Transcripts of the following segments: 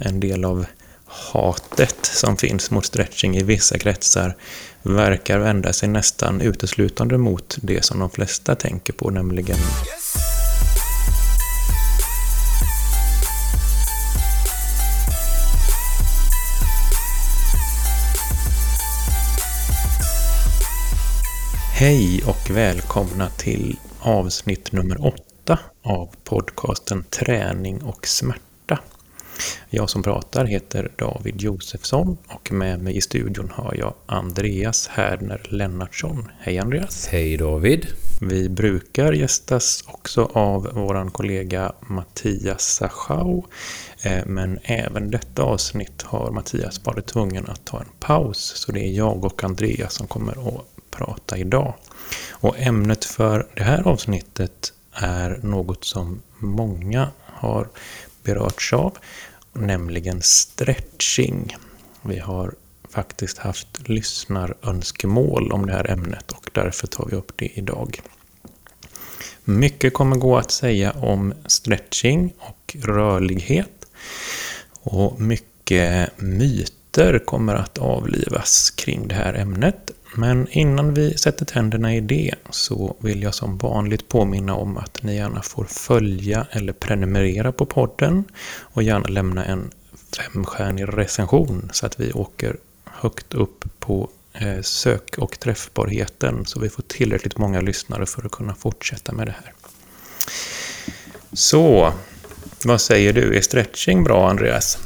en del av hatet som finns mot stretching i vissa kretsar verkar vända sig nästan uteslutande mot det som de flesta tänker på, nämligen Hej och välkomna till avsnitt nummer åtta av podcasten Träning och smärta. Jag som pratar heter David Josefsson och med mig i studion har jag Andreas Härdner Lennartsson. Hej Andreas! Hej David! Vi brukar gästas också av vår kollega Mattias Sachau. Eh, men även detta avsnitt har Mattias varit tvungen att ta en paus. Så det är jag och Andreas som kommer att prata idag. Och ämnet för det här avsnittet är något som många har berörts av, nämligen stretching. Vi har faktiskt haft lyssnarönskemål om det här ämnet och därför tar vi upp det idag. Mycket kommer gå att säga om stretching och rörlighet och mycket myter kommer att avlivas kring det här ämnet men innan vi sätter tänderna i det så vill jag som vanligt påminna om att ni gärna får följa eller prenumerera på podden och gärna lämna en femstjärnig recension så att vi åker högt upp på eh, sök och träffbarheten så vi får tillräckligt många lyssnare för att kunna fortsätta med det här. Så, vad säger du? Är stretching bra, Andreas?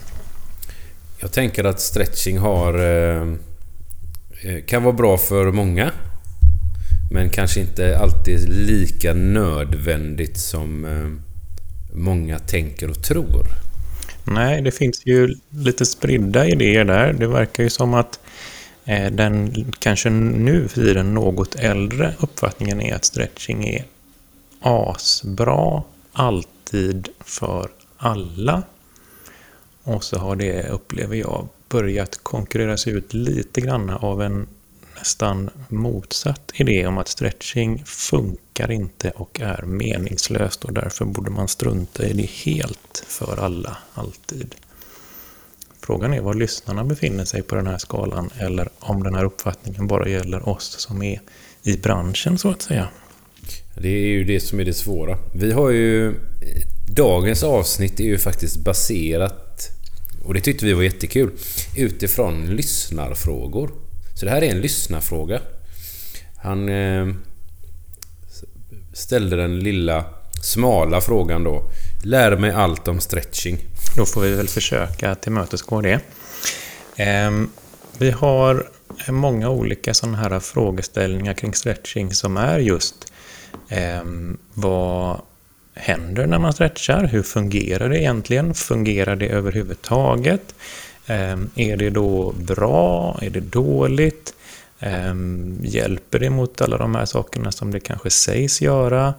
Jag tänker att stretching har eh, eh, kan vara bra för många. Men kanske inte alltid lika nödvändigt som eh, många tänker och tror. Nej, det finns ju lite spridda idéer där. Det verkar ju som att den kanske nu för den något äldre uppfattningen är att stretching är asbra, alltid för alla. Och så har det, upplever jag, börjat konkurreras ut lite grann av en nästan motsatt idé om att stretching funkar inte och är meningslöst och därför borde man strunta i det helt för alla, alltid. Frågan är var lyssnarna befinner sig på den här skalan eller om den här uppfattningen bara gäller oss som är i branschen så att säga. Det är ju det som är det svåra. Vi har ju... Dagens avsnitt är ju faktiskt baserat och det tyckte vi var jättekul. Utifrån lyssnarfrågor. Så det här är en lyssnarfråga. Han eh, ställde den lilla smala frågan då. Lär mig allt om stretching. Då får vi väl försöka tillmötesgå det. Eh, vi har många olika sådana här frågeställningar kring stretching som är just eh, vad händer när man stretchar? Hur fungerar det egentligen? Fungerar det överhuvudtaget? Ehm, är det då bra? Är det dåligt? Ehm, hjälper det mot alla de här sakerna som det kanske sägs göra?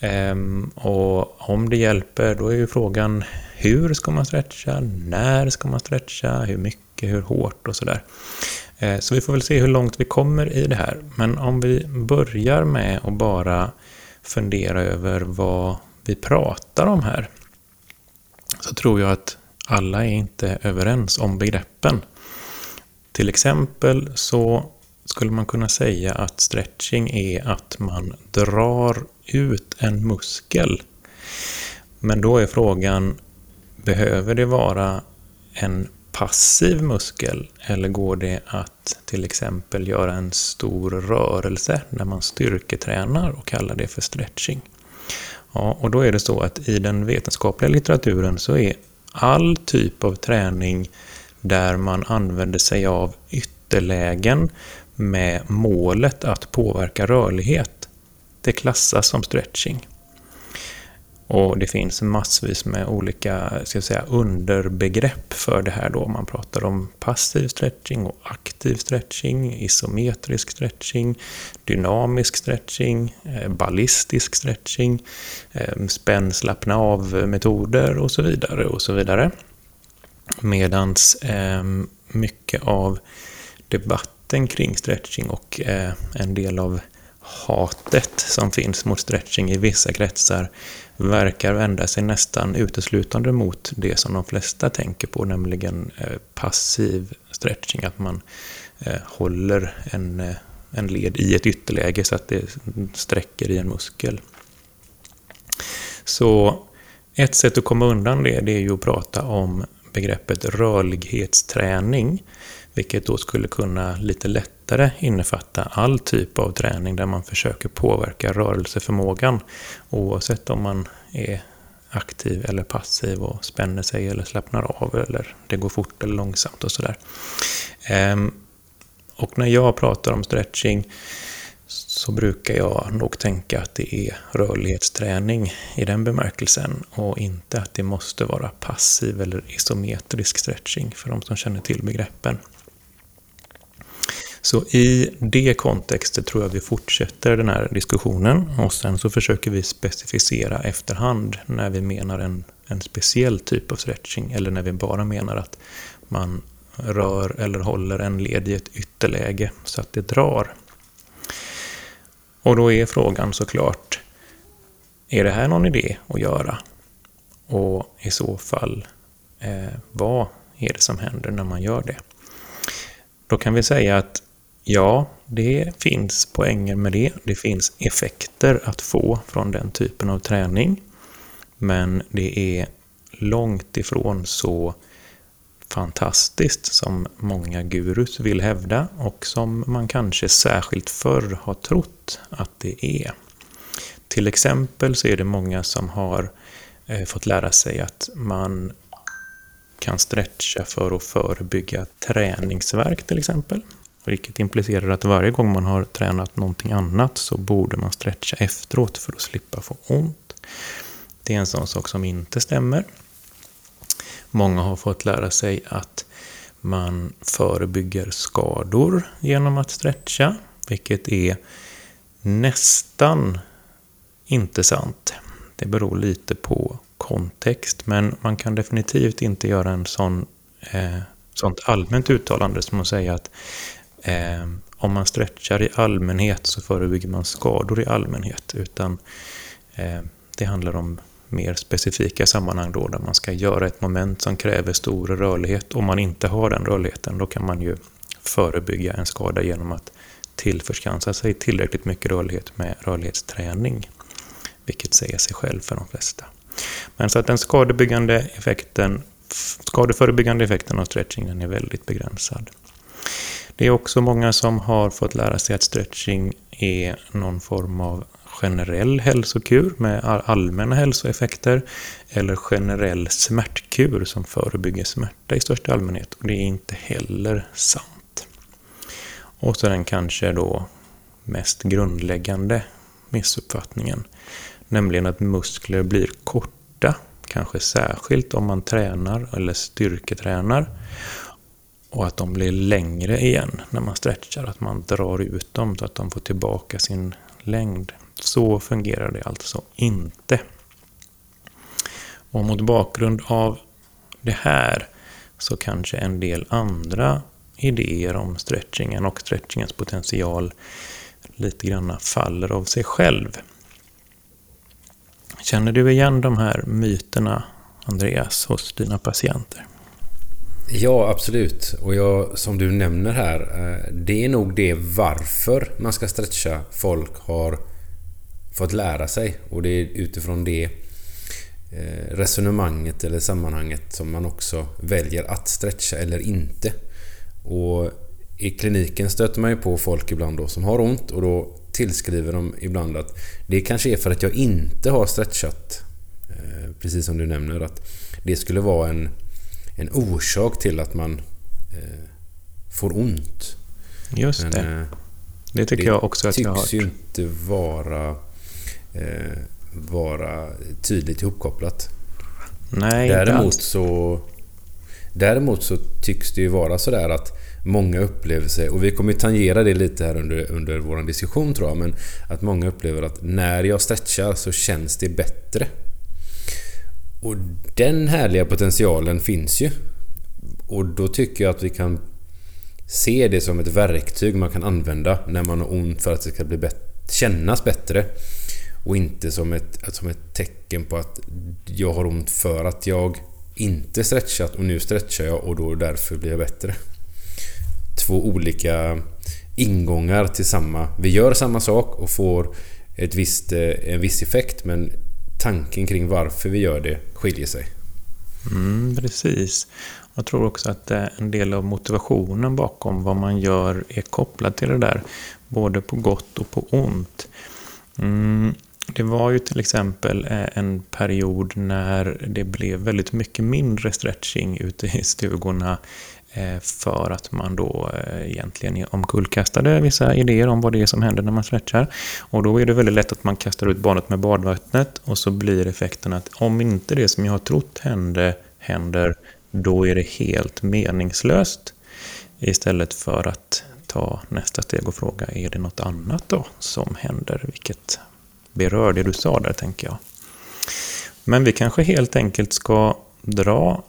Ehm, och om det hjälper, då är ju frågan hur ska man stretcha? När ska man stretcha? Hur mycket? Hur hårt? Och sådär. Så vi får väl se hur långt vi kommer i det här. Men om vi börjar med att bara fundera över vad vi pratar om här så tror jag att alla är inte överens om begreppen. Till exempel så skulle man kunna säga att stretching är att man drar ut en muskel. Men då är frågan, behöver det vara en passiv muskel eller går det att till exempel göra en stor rörelse när man styrketränar och kallar det för stretching? Ja, och då är det så att i den vetenskapliga litteraturen så är all typ av träning där man använder sig av ytterlägen med målet att påverka rörlighet, det klassas som stretching. Och det finns massvis med olika ska säga, underbegrepp för det här då. Man pratar om passiv stretching och aktiv stretching, isometrisk stretching, dynamisk stretching, eh, ballistisk stretching, eh, spänn slappna av metoder och så vidare och så vidare. Medans eh, mycket av debatten kring stretching och eh, en del av hatet som finns mot stretching i vissa kretsar verkar vända sig nästan uteslutande mot det som de flesta tänker på, nämligen eh, passiv stretching, att man eh, håller en, eh, en led i ett ytterläge så att det sträcker i en muskel. Så ett sätt att komma undan det, det är ju att prata om begreppet rörlighetsträning, vilket då skulle kunna lite lättare innefatta all typ av träning där man försöker påverka rörelseförmågan, oavsett om man är aktiv eller passiv och spänner sig eller slappnar av eller det går fort eller långsamt och sådär. Ehm, och när jag pratar om stretching så brukar jag nog tänka att det är rörlighetsträning i den bemärkelsen och inte att det måste vara passiv eller isometrisk stretching för de som känner till begreppen. Så i det kontextet tror jag vi fortsätter den här diskussionen och sen så försöker vi specificera efterhand när vi menar en, en speciell typ av stretching eller när vi bara menar att man rör eller håller en led i ett ytterläge så att det drar. Och då är frågan såklart, är det här någon idé att göra? Och i så fall, eh, vad är det som händer när man gör det? Då kan vi säga att ja, det finns poänger med det. Det finns effekter att få från den typen av träning. Men det är långt ifrån så fantastiskt som många gurus vill hävda och som man kanske särskilt förr har trott att det är. Till exempel så är det många som har eh, fått lära sig att man kan stretcha för att förebygga träningsverk till exempel. Vilket implicerar att varje gång man har tränat någonting annat så borde man stretcha efteråt för att slippa få ont. Det är en sån sak som inte stämmer. Många har fått lära sig att man förebygger skador genom att stretcha, vilket är nästan inte sant. Det beror lite på kontext, men man kan definitivt inte göra en sån, eh, sånt allmänt uttalande som att säga att eh, om man stretchar i allmänhet så förebygger man skador i allmänhet, utan eh, det handlar om mer specifika sammanhang då, där man ska göra ett moment som kräver stor rörlighet. Om man inte har den rörligheten, då kan man ju förebygga en skada genom att tillförskansa sig tillräckligt mycket rörlighet med rörlighetsträning. Vilket säger sig själv för de flesta. Men så att den skadebyggande effekten, skadeförebyggande effekten av stretchingen är väldigt begränsad. Det är också många som har fått lära sig att stretching är någon form av generell hälsokur med allmänna hälsoeffekter eller generell smärtkur som förebygger smärta i största allmänhet. Och det är inte heller sant. Och så den kanske då mest grundläggande missuppfattningen, nämligen att muskler blir korta, kanske särskilt om man tränar eller styrketränar och att de blir längre igen när man stretchar, att man drar ut dem så att de får tillbaka sin längd. Så fungerar det alltså inte. Och mot bakgrund av det här så kanske en del andra idéer om stretchingen och stretchingens potential lite grann faller av sig själv. Känner du igen de här myterna, Andreas, hos dina patienter? Ja, absolut. Och jag, som du nämner här, eh, det är nog det varför man ska stretcha folk har fått lära sig. Och det är utifrån det eh, resonemanget eller sammanhanget som man också väljer att stretcha eller inte. Och i kliniken stöter man ju på folk ibland då som har ont och då tillskriver de ibland att det kanske är för att jag inte har stretchat. Eh, precis som du nämner att det skulle vara en, en orsak till att man eh, får ont. Just Men, det. Det tycker det jag också att jag har hört. Det tycks ju inte vara eh, vara tydligt ihopkopplat. Nej, däremot så Däremot så tycks det ju vara sådär att många upplever sig, och vi kommer ju tangera det lite här under, under vår diskussion tror jag, men att många upplever att när jag stretchar så känns det bättre. Och den härliga potentialen finns ju. Och då tycker jag att vi kan se det som ett verktyg man kan använda när man har ont för att det ska bli kännas bättre. Och inte som ett, som ett tecken på att jag har ont för att jag inte stretchat och nu stretchar jag och då därför blir jag bättre. Två olika ingångar till samma... Vi gör samma sak och får ett visst, eh, en viss effekt men tanken kring varför vi gör det skiljer sig. Mm, precis. Jag tror också att eh, en del av motivationen bakom vad man gör är kopplad till det där. Både på gott och på ont. Mm, det var ju till exempel eh, en period när det blev väldigt mycket mindre stretching ute i stugorna Eh, för att man då eh, egentligen omkullkastade vissa idéer om vad det är som händer när man stretchar. Och då är det väldigt lätt att man kastar ut barnet med badvattnet och så blir effekten att om inte det som jag har trott hände händer, då är det helt meningslöst. Istället för att ta nästa steg och fråga, är det något annat då som händer? Vilket berör det du sa där, tänker jag. Men vi kanske helt enkelt ska dra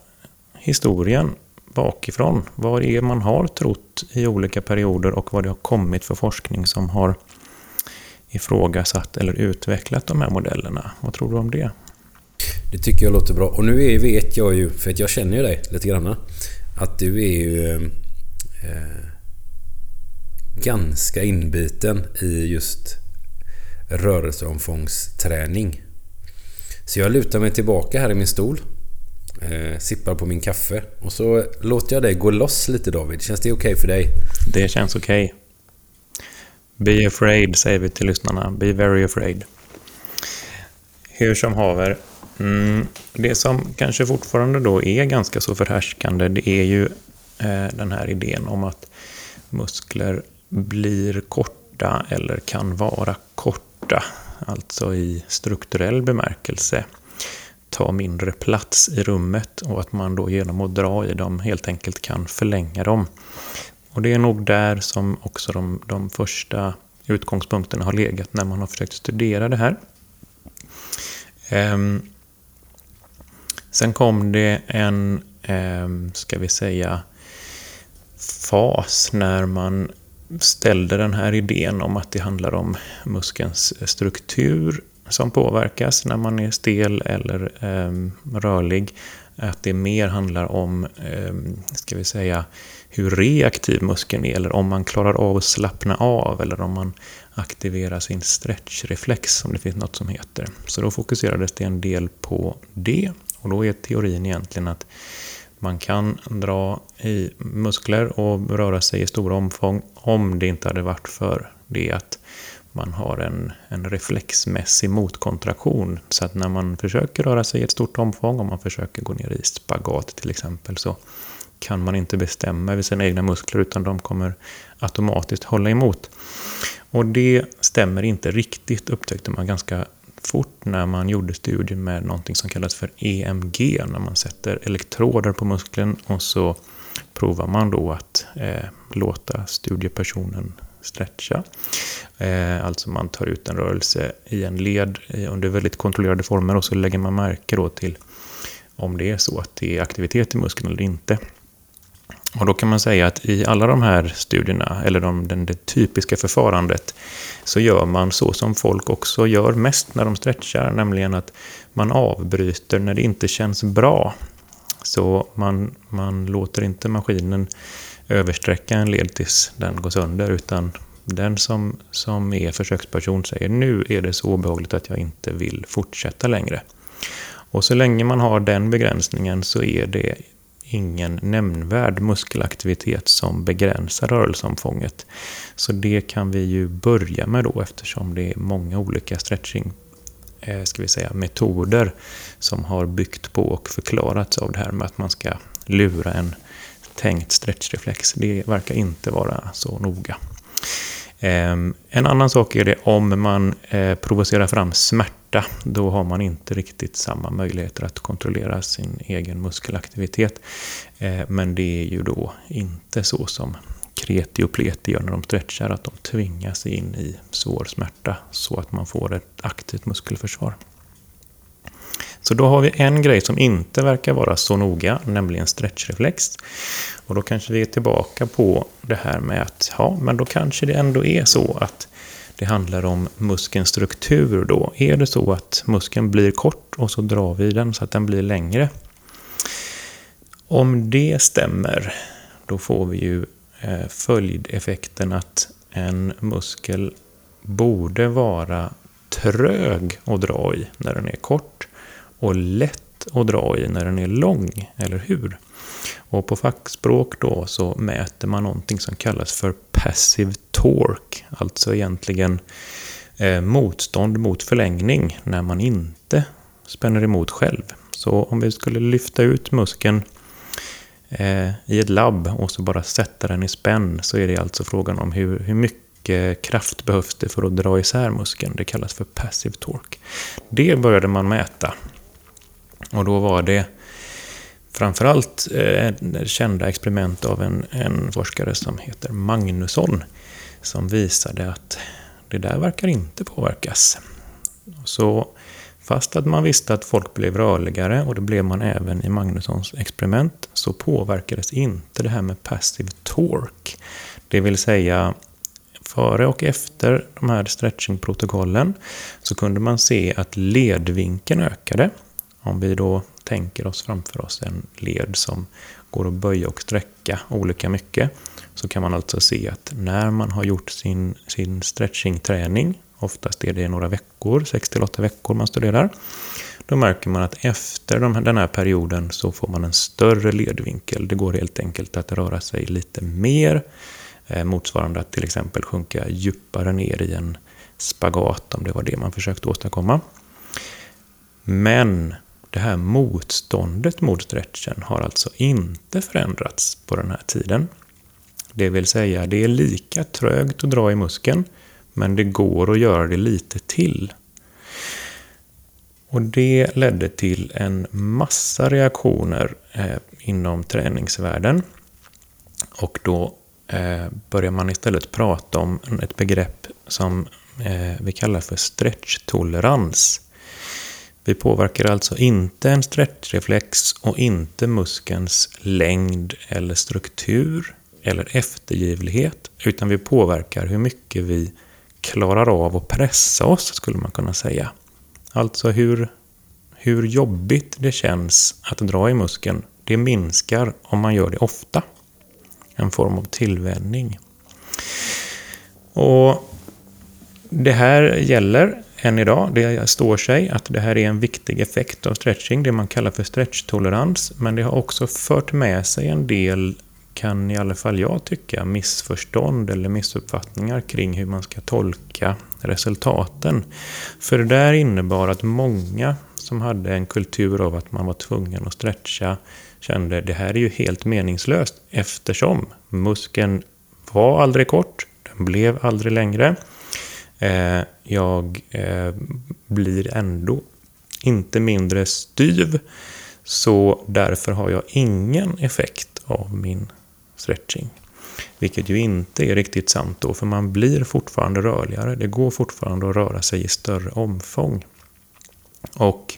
historien bakifrån. Vad det är man har trott i olika perioder och vad det har kommit för forskning som har ifrågasatt eller utvecklat de här modellerna. Vad tror du om det? Det tycker jag låter bra. Och nu vet jag ju, för att jag känner ju dig lite grann, att du är ju eh, ganska inbiten i just rörelseomfångsträning. Så jag lutar mig tillbaka här i min stol. Eh, sippar på min kaffe. Och så låter jag dig gå loss lite David. Känns det okej okay för dig? Det känns okej. Okay. Be afraid säger vi till lyssnarna. Be very afraid. Hur som haver. Mm, det som kanske fortfarande då är ganska så förhärskande det är ju eh, den här idén om att muskler blir korta eller kan vara korta alltså i strukturell bemärkelse, ta mindre plats i rummet och att man då genom att dra i dem helt enkelt kan förlänga dem. Och det är nog där som också de, de första utgångspunkterna har legat när man har försökt studera det här. Ehm, sen kom det en, ehm, ska vi säga, fas när man ställde den här idén om att det handlar om muskelns struktur som påverkas när man är stel eller eh, rörlig. Att det mer handlar om, eh, ska vi säga, hur reaktiv muskeln är eller om man klarar av att slappna av eller om man aktiverar sin stretchreflex som det finns något som heter. Så då fokuserades det en del på det och då är teorin egentligen att man kan dra i muskler och röra sig i stora omfång om det inte hade varit för det att man har en, en reflexmässig motkontraktion. Så att när man försöker röra sig i ett stort omfång, om man försöker gå ner i spagat till exempel, så kan man inte bestämma över sina egna muskler utan de kommer automatiskt hålla emot. Och det stämmer inte riktigt upptäckte man ganska fort när man gjorde studien med någonting som kallas för EMG, när man sätter elektroder på muskeln och så provar man då att eh, låta studiepersonen stretcha. Eh, alltså man tar ut en rörelse i en led eh, under väldigt kontrollerade former och så lägger man märke då till om det är så att det är aktivitet i muskeln eller inte. Och då kan man säga att i alla de här studierna, eller de, den, det typiska förfarandet, så gör man så som folk också gör mest när de stretchar, nämligen att man avbryter när det inte känns bra. Så man, man låter inte maskinen översträcka en led tills den går sönder, utan den som, som är försöksperson säger nu är det så obehagligt att jag inte vill fortsätta längre. Och så länge man har den begränsningen så är det ingen nämnvärd muskelaktivitet som begränsar rörelseomfånget. Så det kan vi ju börja med då eftersom det är många olika stretching eh, ska vi säga, metoder som har byggt på och förklarats av det här med att man ska lura en tänkt stretchreflex. Det verkar inte vara så noga. Ehm, en annan sak är det om man eh, provocerar fram smärta. Då har man inte riktigt samma möjligheter att kontrollera sin egen muskelaktivitet. Eh, men det är ju då inte så som kreti och pleti gör när de stretchar, att de tvingas in i svår smärta så att man får ett aktivt muskelförsvar. Så då har vi en grej som inte verkar vara så noga, nämligen stretchreflex. Och då kanske vi är tillbaka på det här med att ja, men då kanske det ändå är så att Det handlar om muskelns struktur då. Är det så att muskeln blir kort och så drar vi den så att den blir längre. Om det stämmer, då får vi ju eh, följdeffekten att en muskel borde vara trög att dra i när den är kort och lätt att dra i när den är lång, eller hur? Och på fackspråk då så mäter man någonting som kallas för passive torque, alltså egentligen eh, motstånd mot förlängning när man inte spänner emot själv. Så om vi skulle lyfta ut muskeln eh, i ett labb och så bara sätta den i spänn så är det alltså frågan om hur, hur mycket kraft behövs det för att dra isär muskeln. Det kallas för passive torque. Det började man mäta. Och då var det framförallt eh, kända experiment av en, en forskare som heter Magnusson som visade att det där verkar inte påverkas. Så fast att man visste att folk blev rörligare, och det blev man även i Magnussons experiment, så påverkades inte det här med passive torque. Det vill säga, före och efter de här stretchingprotokollen så kunde man se att ledvinkeln ökade. Om vi då tänker oss framför oss en led som går att böja och sträcka olika mycket så kan man alltså se att när man har gjort sin, sin stretchingträning, oftast är det några veckor, 6-8 veckor man studerar, då märker man att efter de, den här perioden så får man en större ledvinkel. Det går helt enkelt att röra sig lite mer, eh, motsvarande att till exempel sjunka djupare ner i en spagat om det var det man försökte åstadkomma. Men det här motståndet mot stretchen har alltså inte förändrats på den här tiden. Det vill säga, det är lika trögt att dra i muskeln, men det går att göra det lite till. Och det ledde till en massa reaktioner eh, inom träningsvärlden. Och då eh, börjar man istället prata om ett begrepp som eh, vi kallar för stretchtolerans. Vi påverkar alltså inte en stretchreflex och inte muskelns längd eller struktur eller eftergivlighet, utan vi påverkar hur mycket vi klarar av att pressa oss, skulle man kunna säga. Alltså hur, hur jobbigt det känns att dra i muskeln, det minskar om man gör det ofta. En form av tillvänjning. Och det här gäller än idag. Det står sig att det här är en viktig effekt av stretching, det man kallar för stretchtolerans. Men det har också fört med sig en del, kan i alla fall jag tycka, missförstånd eller missuppfattningar kring hur man ska tolka resultaten. För det där innebar att många som hade en kultur av att man var tvungen att stretcha kände det här är ju helt meningslöst eftersom muskeln var aldrig kort, den blev aldrig längre. Eh, jag eh, blir ändå inte mindre styv. Så därför har jag ingen effekt av min stretching. Vilket ju inte är riktigt sant då, för man blir fortfarande rörligare. Det går fortfarande att röra sig i större omfång. Och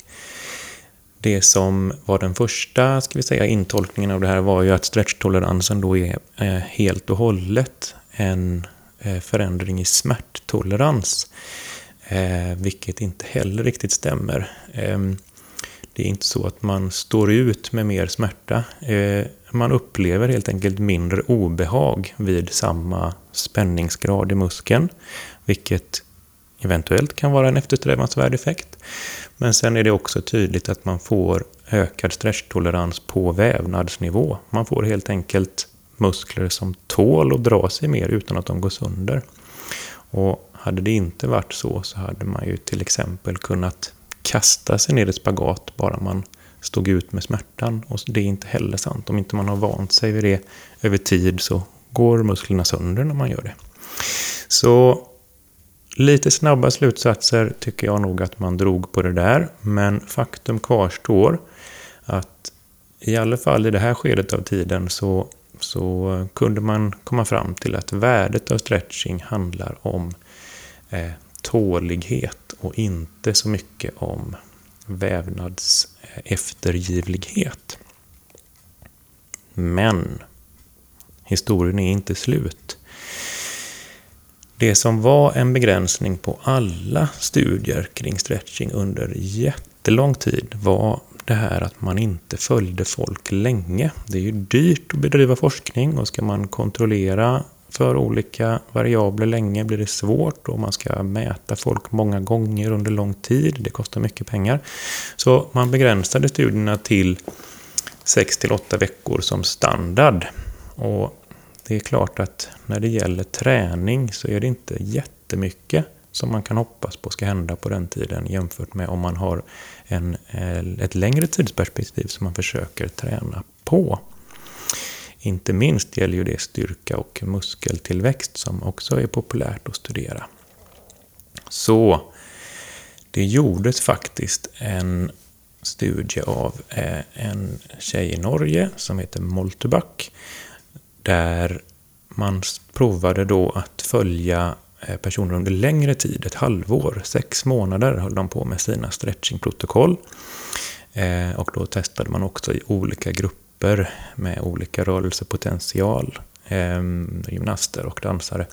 det som var den första ska vi säga, intolkningen av det här var ju att stretchtoleransen då är eh, helt och hållet en Eh, förändring i smärttolerans. Eh, vilket inte heller riktigt stämmer. Ehm, det är inte så att man står ut med mer smärta. Eh, man upplever helt enkelt mindre obehag vid samma spänningsgrad i muskeln. Vilket eventuellt kan vara en eftersträvansvärd effekt. Men sen är det också tydligt att man får ökad stresstolerans på vävnadsnivå. Man får helt enkelt muskler som tål att dra sig mer utan att de går sönder. Och hade det inte varit så så hade man ju till exempel kunnat kasta sig ner i spagat bara man stod ut med smärtan. Och det är inte heller sant. Om inte man har vant sig vid det över tid så går musklerna sönder när man gör det. Så lite snabba slutsatser tycker jag nog att man drog på det där. Men faktum kvarstår att i alla fall i det här skedet av tiden så så kunde man komma fram till att värdet av stretching handlar om eh, tålighet och inte så mycket om vävnads eh, eftergivlighet. Men historien är inte slut. Det som var en begränsning på alla studier kring stretching under jättelång tid var det här att man inte följde folk länge. Det är ju dyrt att bedriva forskning och ska man kontrollera för olika variabler länge blir det svårt och man ska mäta folk många gånger under lång tid. Det kostar mycket pengar. Så man begränsade studierna till 6 8 veckor som standard. Och det är klart att när det gäller träning så är det inte jättemycket som man kan hoppas på ska hända på den tiden jämfört med om man har en, eh, ett längre tidsperspektiv som man försöker träna på. Inte minst gäller ju det styrka och muskeltillväxt som också är populärt att studera. Så det gjordes faktiskt en studie av eh, en tjej i Norge som heter Moltebak där man provade då att följa Eh, personer under längre tid, ett halvår, sex månader höll de på med sina stretchingprotokoll. Eh, och då testade man också i olika grupper med olika rörelsepotential, eh, gymnaster och dansare.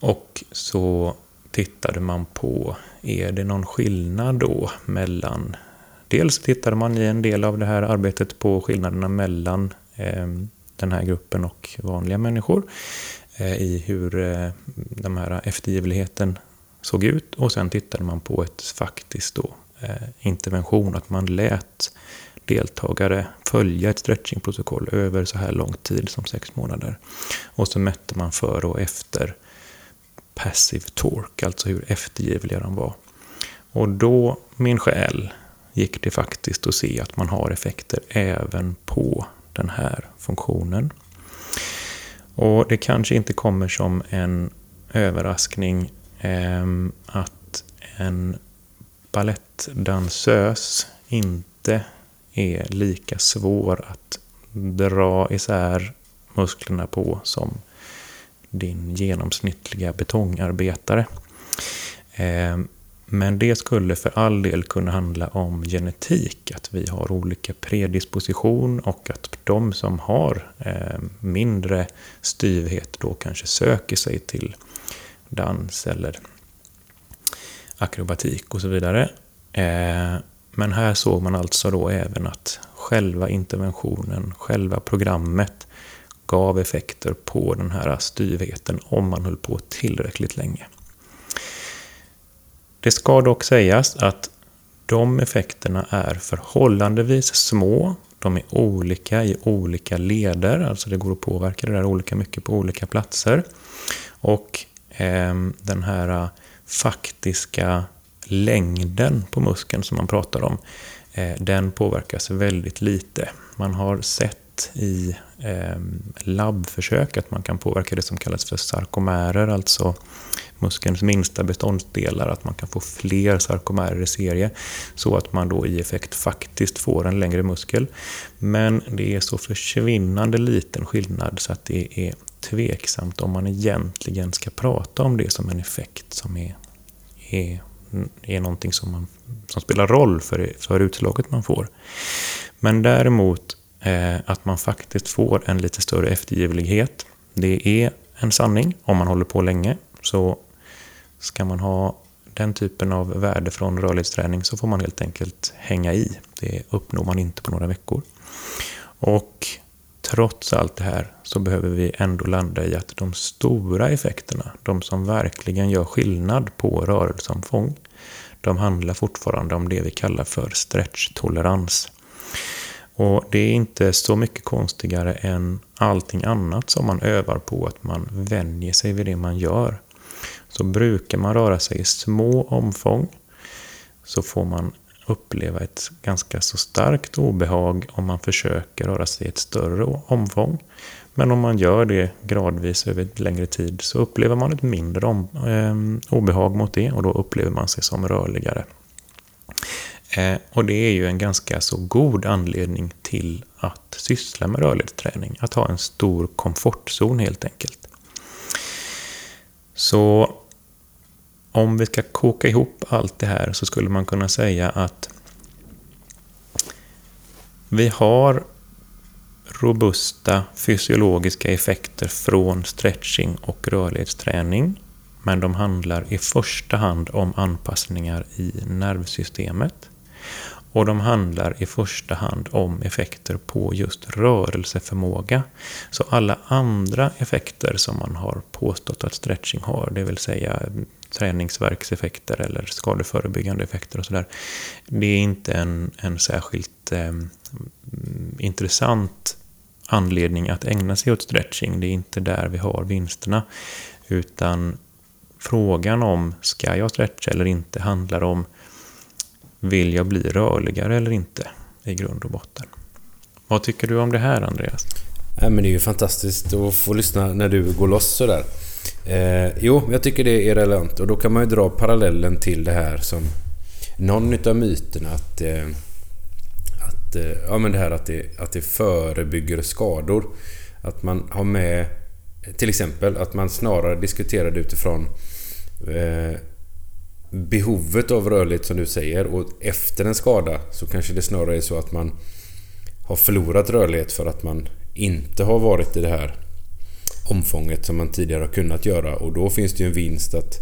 Och så tittade man på, är det någon skillnad då mellan Dels tittade man i en del av det här arbetet på skillnaderna mellan den här gruppen och vanliga människor Eh, i hur eh, den här eftergivligheten såg ut och sen tittade man på ett faktiskt då, eh, intervention, att man lät deltagare följa ett stretchingprotokoll över så här lång tid som sex månader. Och så mätte man före och efter passive torque, alltså hur eftergivliga de var. Och då, min själ, gick det faktiskt att se att man har effekter även på den här funktionen. Och det kanske inte kommer som en överraskning eh, att en ballettdansös inte är lika svår att dra isär musklerna på som din genomsnittliga betongarbetare. Eh, men det skulle för all del kunna handla om genetik, att vi har olika predisposition och att de som har eh, mindre styvhet då kanske söker sig till dans eller akrobatik och så vidare. Eh, men här såg man alltså då även att själva interventionen, själva programmet gav effekter på den här styvheten om man höll på tillräckligt länge. Det ska dock sägas att de effekterna är förhållandevis små. De är olika i olika leder, alltså det går att påverka det där olika mycket på olika platser. Och eh, den här äh, faktiska längden på muskeln som man pratar om, eh, den påverkas väldigt lite. Man har sett i eh, labbförsök att man kan påverka det som kallas för sarkomärer, alltså muskelns minsta beståndsdelar, att man kan få fler sarkomärer i serie, så att man då i effekt faktiskt får en längre muskel. Men det är så försvinnande liten skillnad så att det är tveksamt om man egentligen ska prata om det som en effekt som är, är, är någonting som, man, som spelar roll för, för utslaget man får. Men däremot Eh, att man faktiskt får en lite större eftergivlighet, det är en sanning om man håller på länge. Så Ska man ha den typen av värde från rörlighetsträning så får man helt enkelt hänga i. Det uppnår man inte på några veckor. Och trots allt det här så behöver vi ändå landa i att de stora effekterna, de som verkligen gör skillnad på rörelseomfång, de handlar fortfarande om det vi kallar för stretchtolerans. Och det är inte så mycket konstigare än allting annat som man övar på, att man vänjer sig vid det man gör så brukar man röra sig i små omfång så får man uppleva ett ganska så starkt obehag om man försöker röra sig i ett större omfång. Men om man gör det gradvis över ett längre tid så upplever man ett mindre om, eh, obehag mot det och då upplever man sig som rörligare. Eh, och det är ju en ganska så god anledning till att syssla med rörlighetsträning. Att ha en stor komfortzon helt enkelt. Så om vi ska koka ihop allt det här så skulle man kunna säga att vi har robusta fysiologiska effekter från stretching och rörlighetsträning. men de handlar i första hand om anpassningar i nervsystemet. Och de handlar i första hand om effekter på just rörelseförmåga. Så alla andra effekter som man har påstått att stretching har, det vill säga träningsverkseffekter eller skadeförebyggande effekter och sådär. Det är inte en, en särskilt eh, intressant anledning att ägna sig åt stretching. Det är inte där vi har vinsterna. Utan frågan om ska jag stretcha eller inte handlar om vill jag bli rörligare eller inte i grund och botten. Vad tycker du om det här Andreas? Ja, men det är ju fantastiskt att få lyssna när du går loss sådär. Eh, jo, jag tycker det är relevant och då kan man ju dra parallellen till det här som någon utav myterna att, eh, att, eh, ja, men det här att det, att det förebygger skador. Att man har med till exempel att man snarare diskuterar det utifrån eh, behovet av rörlighet som du säger och efter en skada så kanske det snarare är så att man har förlorat rörlighet för att man inte har varit i det här omfånget som man tidigare har kunnat göra och då finns det ju en vinst att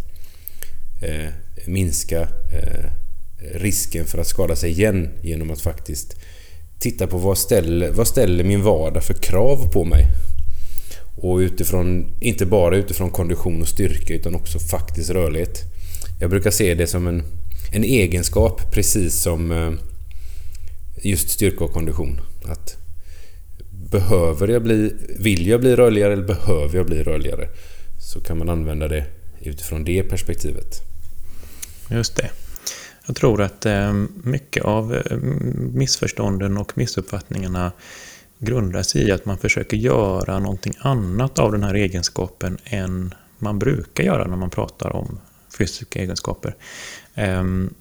eh, minska eh, risken för att skada sig igen genom att faktiskt titta på vad ställer, vad ställer min vardag för krav på mig? Och utifrån, inte bara utifrån kondition och styrka utan också faktisk rörlighet. Jag brukar se det som en, en egenskap precis som eh, just styrka och kondition. Att behöver jag bli, vill jag bli rörligare eller behöver jag bli rörligare? Så kan man använda det utifrån det perspektivet. Just det. Jag tror att eh, mycket av eh, missförstånden och missuppfattningarna grundar sig i att man försöker göra någonting annat av den här egenskapen än man brukar göra när man pratar om fysiska egenskaper. Ehm,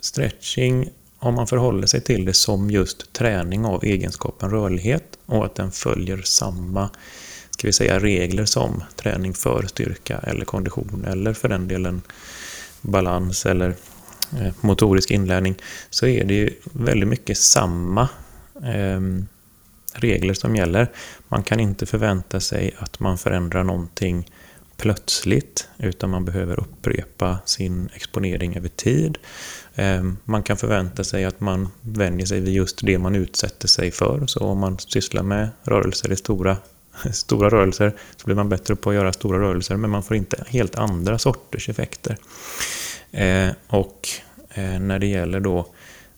stretching om man förhåller sig till det som just träning av egenskapen rörlighet och att den följer samma ska vi säga, regler som träning för styrka eller kondition eller för den delen balans eller eh, motorisk inlärning så är det ju väldigt mycket samma ehm, regler som gäller. Man kan inte förvänta sig att man förändrar någonting plötsligt utan man behöver upprepa sin exponering över tid. Ehm, man kan förvänta sig att man vänjer sig vid just det man utsätter sig för. Så om man sysslar med rörelser i stora, stora rörelser så blir man bättre på att göra stora rörelser men man får inte helt andra sorters effekter. Ehm, och eh, när det gäller då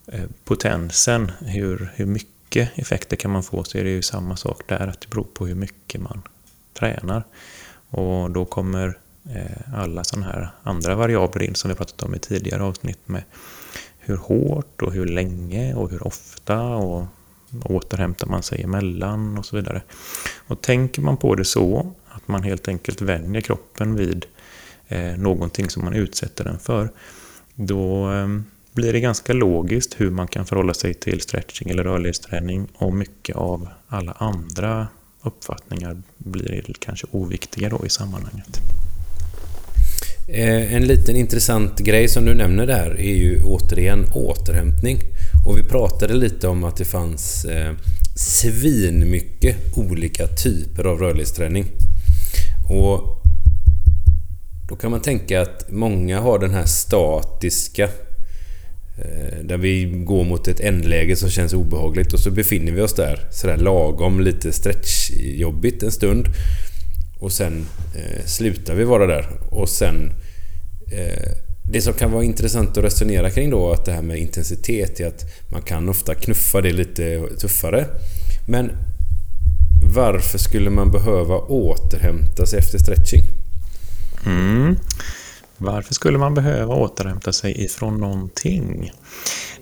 eh, potensen, hur, hur mycket effekter kan man få, så är det ju samma sak där, att det beror på hur mycket man tränar. Och då kommer eh, alla sådana här andra variabler in som vi pratat om i tidigare avsnitt med hur hårt och hur länge och hur ofta och återhämtar man sig emellan och så vidare. Och tänker man på det så att man helt enkelt vänjer kroppen vid eh, någonting som man utsätter den för, då eh, blir det ganska logiskt hur man kan förhålla sig till stretching eller rörlighetsträning och mycket av alla andra uppfattningar blir kanske oviktiga då i sammanhanget. Eh, en liten intressant grej som du nämner där är ju återigen återhämtning. Och vi pratade lite om att det fanns eh, svinmycket olika typer av rörlighetsträning. Och då kan man tänka att många har den här statiska Eh, där vi går mot ett ändläge som känns obehagligt och så befinner vi oss där sådär lagom lite stretchjobbigt en stund. Och sen eh, slutar vi vara där. Och sen... Eh, det som kan vara intressant att resonera kring då, att det här med intensitet är att man kan ofta knuffa det lite tuffare. Men varför skulle man behöva återhämta sig efter stretching? Mm. Varför skulle man behöva återhämta sig ifrån någonting?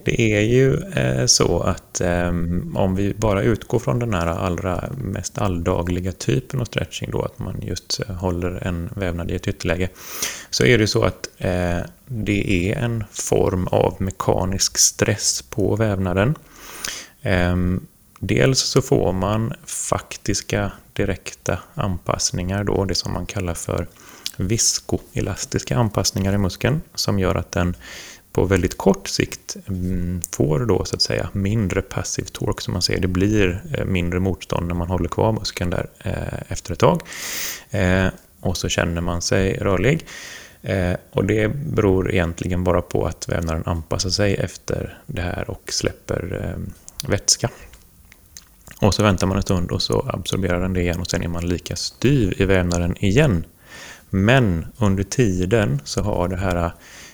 Det är ju eh, så att ehm, om vi bara utgår från den här allra mest alldagliga typen av stretching då, att man just eh, håller en vävnad i ett ytterläge, så är det så att eh, det är en form av mekanisk stress på vävnaden. Ehm, dels så får man faktiska direkta anpassningar då, det som man kallar för viskoelastiska anpassningar i muskeln som gör att den på väldigt kort sikt mm, får då så att säga mindre passiv torque som man ser. Det blir eh, mindre motstånd när man håller kvar muskeln där eh, efter ett tag. Eh, och så känner man sig rörlig. Och det beror egentligen bara på att vävnaden anpassar sig efter det här och släpper vätska. Och så väntar man en stund och så absorberar den det igen och sen är man lika styv i vävnaden igen. Men under tiden så har det här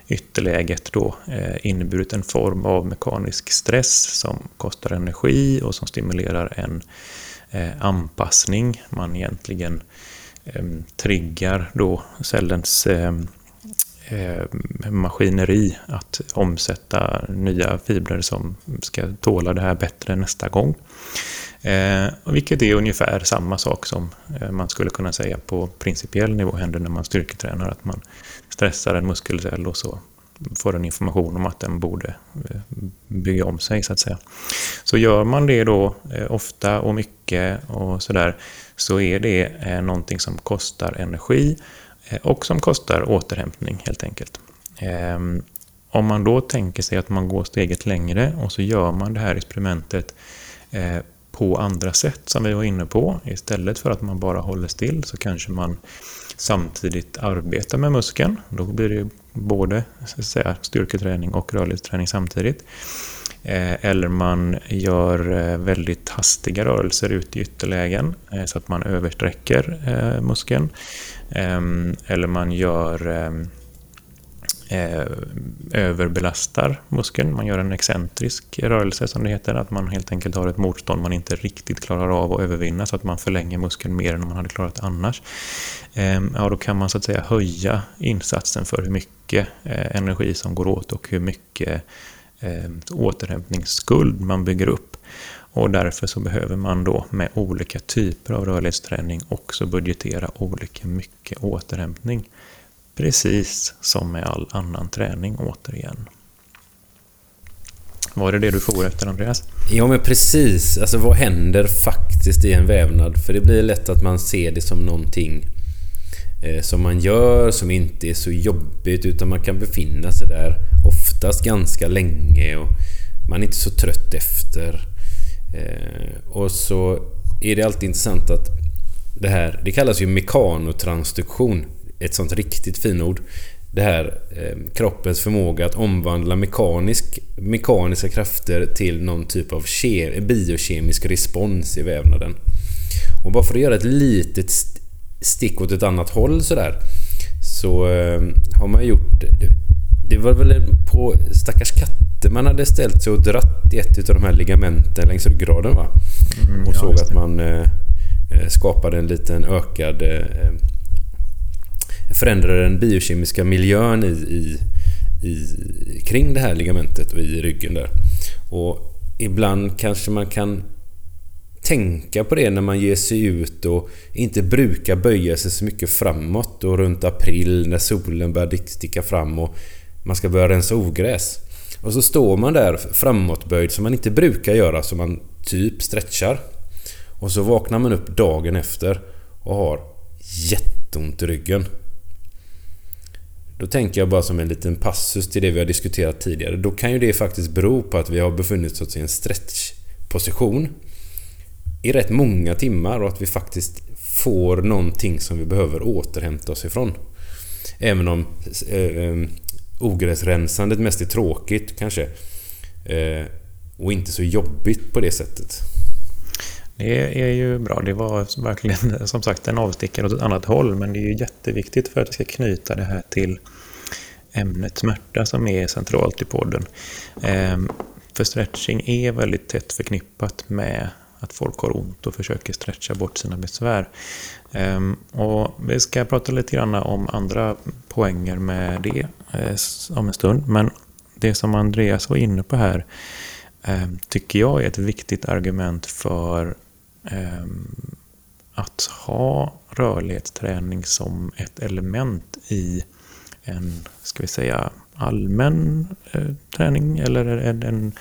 ytterläget då eh, inneburit en form av mekanisk stress som kostar energi och som stimulerar en eh, anpassning. Man egentligen ehm, triggar då cellens ehm, ehm, maskineri att omsätta nya fibrer som ska tåla det här bättre nästa gång. Eh, vilket är ungefär samma sak som eh, man skulle kunna säga på principiell nivå händer när man styrketränar. Att man stressar en muskelcell och så får den information om att den borde eh, bygga om sig så att säga. Så gör man det då eh, ofta och mycket och sådär så är det eh, någonting som kostar energi eh, och som kostar återhämtning helt enkelt. Ehm, om man då tänker sig att man går steget längre och så gör man det här experimentet eh, på andra sätt som vi var inne på. Istället för att man bara håller still så kanske man samtidigt arbetar med muskeln. Då blir det både så säga, styrketräning och rörlighetsträning samtidigt. Eh, eller man gör eh, väldigt hastiga rörelser ut i ytterlägen eh, så att man översträcker muskeln. Ehm, eller man gör ehm, eh, överbelastar muskeln. Man gör en excentrisk rörelse som det heter, att man helt enkelt har ett motstånd man inte riktigt klarar av att övervinna så att man förlänger muskeln mer än man hade klarat annars. Eh, ja, då kan man så att säga höja insatsen för hur mycket eh, energi som går åt och hur mycket ehm, återhämtningsskuld man bygger upp. Och därför så behöver man då med olika typer av rörlighetsträning också budgetera olika mycket återhämtning. Precis som med all annan träning återigen. Var det det du for efter Andreas? Ja men precis. Alltså vad händer faktiskt i en vävnad? För det blir lätt att man ser det som någonting eh, som man gör som inte är så jobbigt utan man kan befinna sig där oftast ganska länge och man är inte så trött efter. Eh, och så är det alltid intressant att det här, det kallas ju mekanotransduktion ett sånt riktigt finord. Det här eh, kroppens förmåga att omvandla mekanisk, mekaniska krafter till någon typ av ke, biokemisk respons i vävnaden. Och bara för att göra ett litet stick åt ett annat håll sådär så eh, har man gjort... Det, det var väl på stackars katter man hade ställt sig och dratt i ett av de här ligamenten längs ryggraden va? Mm, och ja, såg att man eh, eh, skapade en liten ökad eh, förändrar den biokemiska miljön i, i, i, kring det här ligamentet och i ryggen där. Och ibland kanske man kan tänka på det när man ger sig ut och inte brukar böja sig så mycket framåt och runt april när solen börjar sticka fram och man ska börja rensa ogräs. Och så står man där framåtböjd som man inte brukar göra, som man typ stretchar. Och så vaknar man upp dagen efter och har jätteont i ryggen. Då tänker jag bara som en liten passus till det vi har diskuterat tidigare. Då kan ju det faktiskt bero på att vi har befunnit oss i en stretchposition i rätt många timmar och att vi faktiskt får någonting som vi behöver återhämta oss ifrån. Även om eh, eh ogräsrensandet mest är tråkigt kanske. Eh, och inte så jobbigt på det sättet. Det är ju bra. Det var verkligen som sagt en avstickare åt ett annat håll men det är ju jätteviktigt för att vi ska knyta det här till ämnet smärta som är centralt i podden. Ehm, för stretching är väldigt tätt förknippat med att folk har ont och försöker stretcha bort sina besvär. Ehm, och vi ska prata lite grann om andra poänger med det eh, om en stund. Men det som Andreas var inne på här ehm, tycker jag är ett viktigt argument för Ehm, att ha rörlighetsträning som ett element i en, ska vi säga, allmän eh, träning eller en, en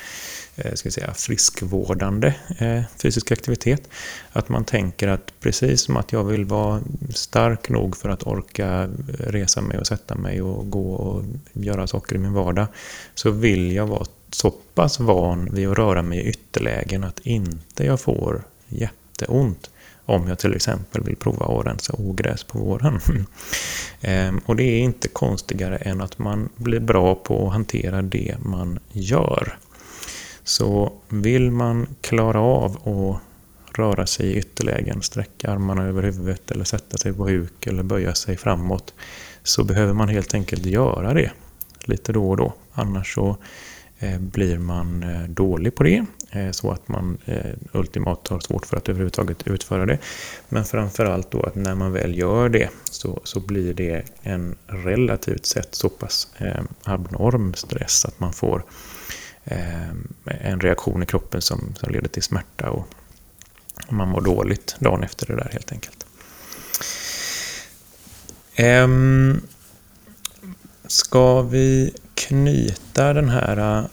eh, ska vi säga, friskvårdande eh, fysisk aktivitet. Att man tänker att precis som att jag vill vara stark nog för att orka eh, resa mig och sätta mig och gå och göra saker i min vardag så vill jag vara så pass van vid att röra mig i ytterlägen att inte jag får jätteont om jag till exempel vill prova att rensa ogräs på våren. Ehm, och det är inte konstigare än att man blir bra på att hantera det man gör. Så vill man klara av att röra sig i ytterlägen, sträcka armarna över huvudet eller sätta sig på huk eller böja sig framåt så behöver man helt enkelt göra det lite då och då. Annars så eh, blir man eh, dålig på det Eh, så att man eh, ultimat har svårt för att överhuvudtaget utföra det. Men framförallt då att när man väl gör det så, så blir det en relativt sett så pass eh, abnorm stress att man får en reaktion i kroppen som, som leder till smärta och man mår dåligt dagen efter det där helt enkelt. Ehm, ska vi knyta den här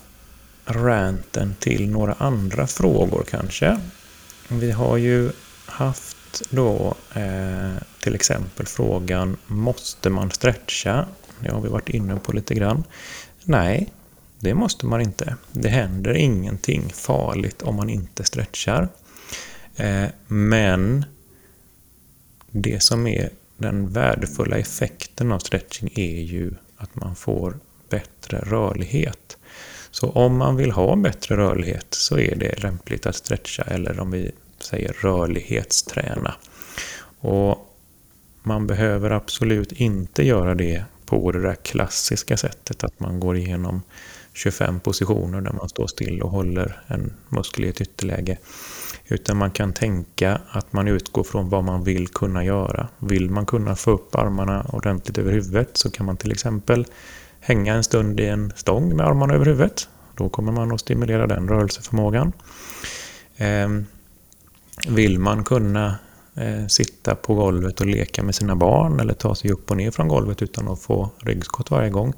ranten till några andra frågor kanske? Vi har ju haft då eh, till exempel frågan Måste man stretcha? Det har vi varit inne på lite grann. Nej, det måste man inte. Det händer ingenting farligt om man inte stretchar. Eh, men det som är den värdefulla effekten av stretching är ju att man får bättre rörlighet. Så om man vill ha bättre rörlighet så är det lämpligt att stretcha eller om vi säger rörlighetsträna. Och man behöver absolut inte göra det på det där klassiska sättet att man går igenom 25 positioner där man står still och håller en muskel i ett ytterläge. Utan man kan tänka att man utgår från vad man vill kunna göra. Vill man kunna få upp armarna ordentligt över huvudet så kan man till exempel hänga en stund i en stång med armarna över huvudet. Då kommer man att stimulera den rörelseförmågan. Ehm, vill man kunna eh, sitta på golvet och leka med sina barn eller ta sig upp och ner från golvet utan att få ryggskott varje gång,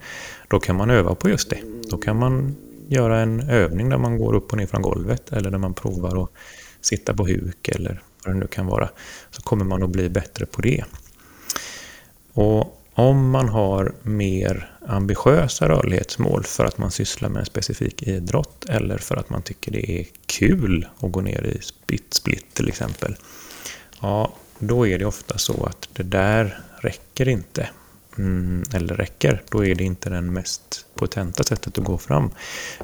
då kan man öva på just det. Då kan man göra en övning där man går upp och ner från golvet eller där man provar att sitta på huk eller vad det nu kan vara, så kommer man att bli bättre på det. Och om man har mer ambitiösa rörlighetsmål för att man sysslar med en specifik idrott eller för att man tycker det är kul att gå ner i split split till exempel, ja, då är det ofta så att det där räcker inte. Mm, eller räcker, då är det inte den mest potenta sättet att gå fram.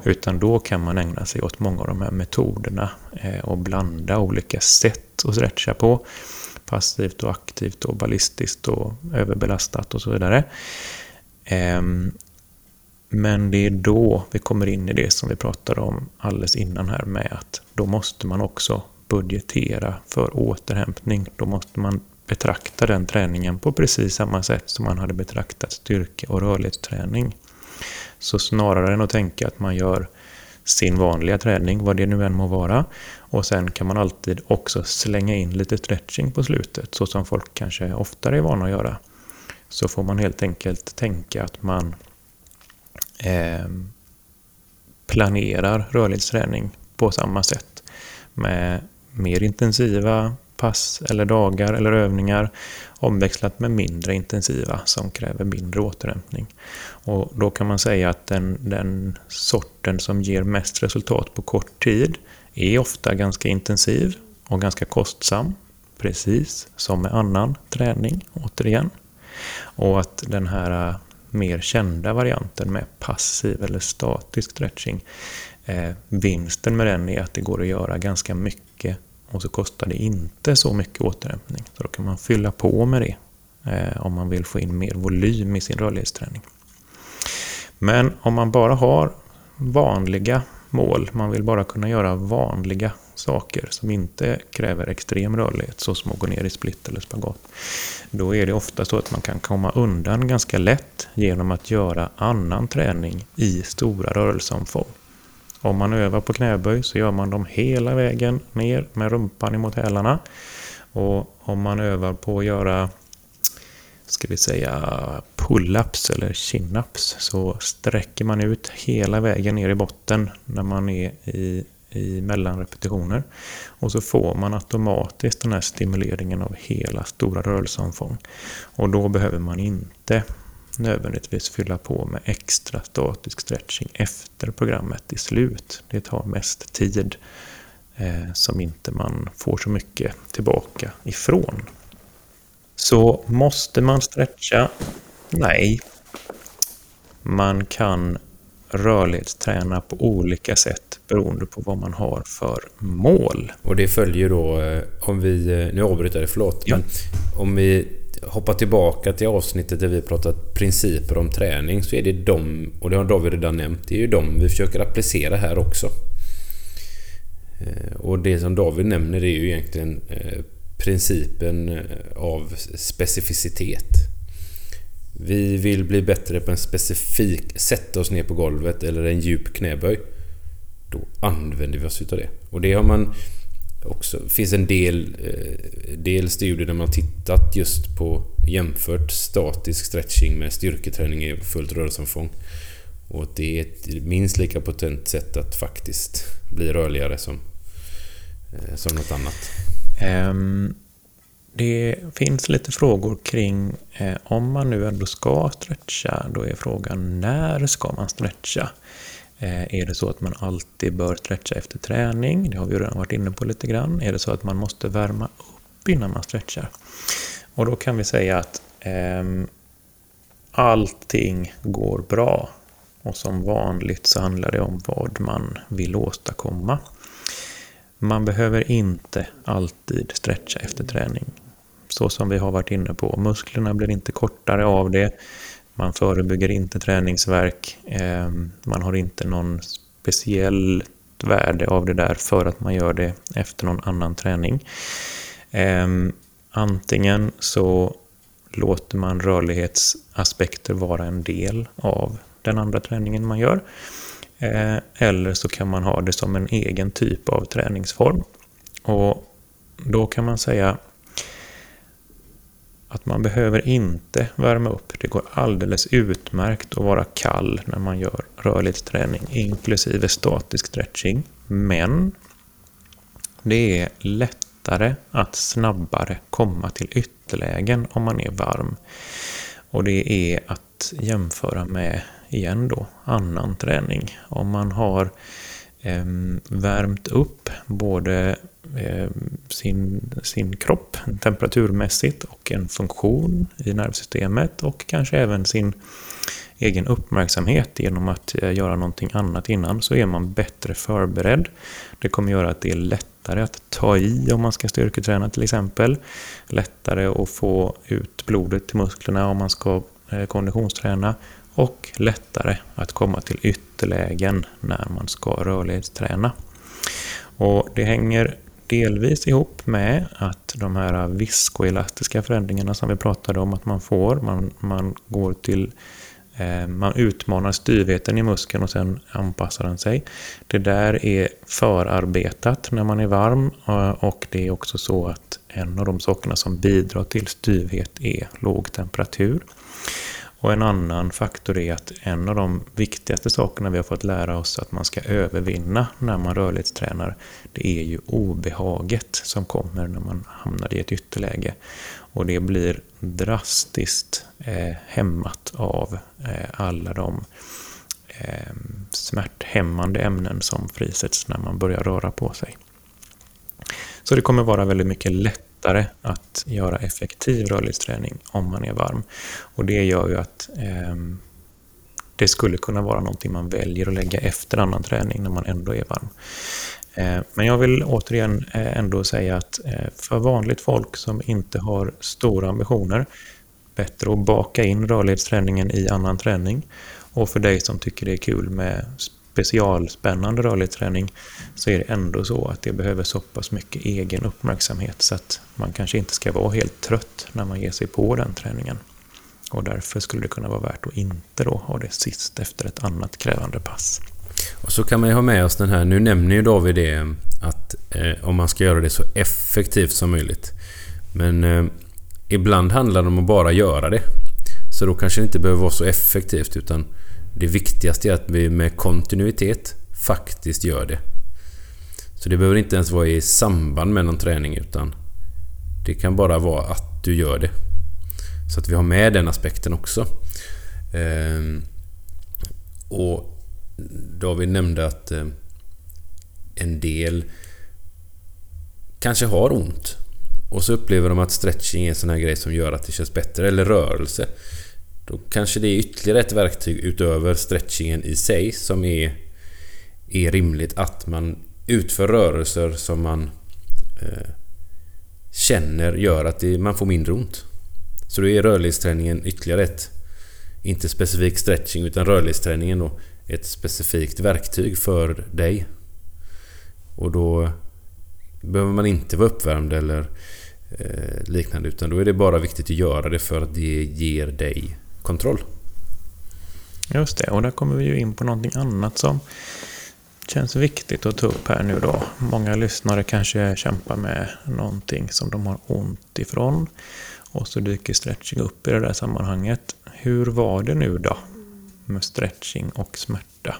Utan då kan man ägna sig åt många av de här metoderna eh, och blanda olika sätt att stretcha på. Passivt och aktivt och ballistiskt och överbelastat och så vidare. Ehm, men det är då vi kommer in i det som vi pratade om alldeles innan här med att då måste man också budgetera för återhämtning. Då måste man betrakta den träningen på precis samma sätt som man hade betraktat styrke och rörlighetsträning. Så snarare än att tänka att man gör sin vanliga träning, vad det nu än må vara, och sen kan man alltid också slänga in lite stretching på slutet, så som folk kanske oftare är vana att göra. Så får man helt enkelt tänka att man eh, planerar rörlighetsträning på samma sätt med mer intensiva pass eller dagar eller övningar omväxlat med mindre intensiva som kräver mindre återhämtning. Och då kan man säga att den, den sorten som ger mest resultat på kort tid är ofta ganska intensiv och ganska kostsam, precis som med annan träning, återigen. Och att den här äh, mer kända varianten med passiv eller statisk stretching, eh, vinsten med den är att det går att göra ganska mycket och så kostar det inte så mycket återhämtning. Så då kan man fylla på med det eh, om man vill få in mer volym i sin rörlighetsträning. Men om man bara har vanliga mål, man vill bara kunna göra vanliga saker som inte kräver extrem rörlighet, så som att gå ner i split eller spagat. Då är det ofta så att man kan komma undan ganska lätt genom att göra annan träning i stora rörelseomfång. Om man övar på knäböj så gör man dem hela vägen ner med rumpan emot hälarna. Och om man övar på att göra ska vi säga pull-ups eller chin-ups så sträcker man ut hela vägen ner i botten när man är i, i mellanrepetitioner. Och så får man automatiskt den här stimuleringen av hela stora rörelseomfång. Och då behöver man inte nödvändigtvis fylla på med extra statisk stretching efter programmet är slut. Det tar mest tid eh, som inte man får så mycket tillbaka ifrån. Så måste man stretcha? Nej. Man kan rörlighetsträna på olika sätt beroende på vad man har för mål. Och det följer då, eh, om vi... Eh, nu avbryter jag förlåt. Ja. Men om vi hoppar tillbaka till avsnittet där vi pratat principer om träning så är det de, och det har David redan nämnt, det är ju de vi försöker applicera här också. Eh, och det som David nämner är ju egentligen eh, principen eh, av specificitet. Vi vill bli bättre på en specifik... Sätta oss ner på golvet eller en djup knäböj. Då använder vi oss utav det. Och det har man också... Det finns en del, eh, del studier där man tittat just på jämfört statisk stretching med styrketräning i fullt rörelseomfång. Och det är ett minst lika potent sätt att faktiskt bli rörligare som, eh, som något annat. Ehm, det finns lite frågor kring eh, om man nu ändå ska stretcha, då är frågan när ska man stretcha? Eh, är det så att man alltid bör stretcha efter träning? Det har vi redan varit inne på lite grann. Är det så att man måste värma upp innan man stretchar? Och då kan vi säga att eh, allting går bra. Och som vanligt så handlar det om vad man vill åstadkomma. Man behöver inte alltid stretcha efter träning så som vi har varit inne på. Musklerna blir inte kortare av det. Man förebygger inte träningsverk. Ehm, man har inte någon speciellt värde av det där för att man gör det efter någon annan träning. Ehm, antingen så låter man rörlighetsaspekter vara en del av den andra träningen man gör. Eh, eller så kan man ha det som en egen typ av träningsform. Och då kan man säga att man behöver inte värma upp. Det går alldeles utmärkt att vara kall när man gör rörlighetsträning, inklusive statisk stretching. Men det är lättare att snabbare komma till ytterlägen om man är varm. Och det är att jämföra med, igen då, annan träning. Om man har eh, Ehm, värmt upp både Eh, sin, sin kropp temperaturmässigt och en funktion i nervsystemet och kanske även sin egen uppmärksamhet genom att eh, göra någonting annat innan så är man bättre förberedd. Det kommer göra att det är lättare att ta i om man ska styrketräna till exempel. Lättare att få ut blodet till musklerna om man ska eh, konditionsträna och lättare att komma till ytterlägen när man ska rörlighetsträna. Och det hänger delvis ihop med att de här viskoelastiska förändringarna som vi pratade om att man får, man, man går till eh, man utmanar styvheten i muskeln och sen anpassar den sig. Det där är förarbetat när man är varm eh, och det är också så att en av de sakerna som bidrar till styvhet är låg temperatur. Och en annan faktor är att en av de viktigaste sakerna vi har fått lära oss att man ska övervinna när man rörlighetstränar, det är ju obehaget som kommer när man hamnar i ett ytterläge. Och det blir drastiskt eh, hämmat av eh, alla de eh, smärthämmande ämnen som frisätts när man börjar röra på sig. Så det kommer vara väldigt mycket lättare lättare att göra effektiv rörlighetsträning om man är varm. Och det gör ju att eh, det skulle kunna vara någonting man väljer att lägga efter annan träning när man ändå är varm. Eh, men jag vill återigen eh, ändå säga att eh, för vanligt folk som inte har stora ambitioner, bättre att baka in rörlighetsträningen i annan träning. Och för dig som tycker det är kul med specialspännande rörlighetsträning så är det ändå så att det behöver så pass mycket egen uppmärksamhet så att man kanske inte ska vara helt trött när man ger sig på den träningen. Och därför skulle det kunna vara värt att inte då ha det sist efter ett annat krävande pass. Och så kan man ju ha med oss den här, nu nämner ju David det att eh, om man ska göra det så effektivt som möjligt. Men eh, ibland handlar det om att bara göra det. Så då kanske det inte behöver vara så effektivt utan det viktigaste är att vi med kontinuitet faktiskt gör det. Så det behöver inte ens vara i samband med någon träning utan det kan bara vara att du gör det. Så att vi har med den aspekten också. Ehm, och David nämnde att eh, en del kanske har ont. Och så upplever de att stretching är en sån här grej som gör att det känns bättre. Eller rörelse. Då kanske det är ytterligare ett verktyg utöver stretchingen i sig som är, är rimligt. Att man utför rörelser som man eh, känner gör att det, man får mindre ont. Så då är rörlighetsträningen ytterligare ett, inte specifik stretching utan rörlighetsträningen då, ett specifikt verktyg för dig. Och då behöver man inte vara uppvärmd eller eh, liknande utan då är det bara viktigt att göra det för att det ger dig kontroll. Just det, och där kommer vi ju in på någonting annat som känns viktigt att ta upp här nu då. Många lyssnare kanske kämpar med någonting som de har ont ifrån. Och så dyker stretching upp i det där sammanhanget. Hur var det nu då med stretching och smärta?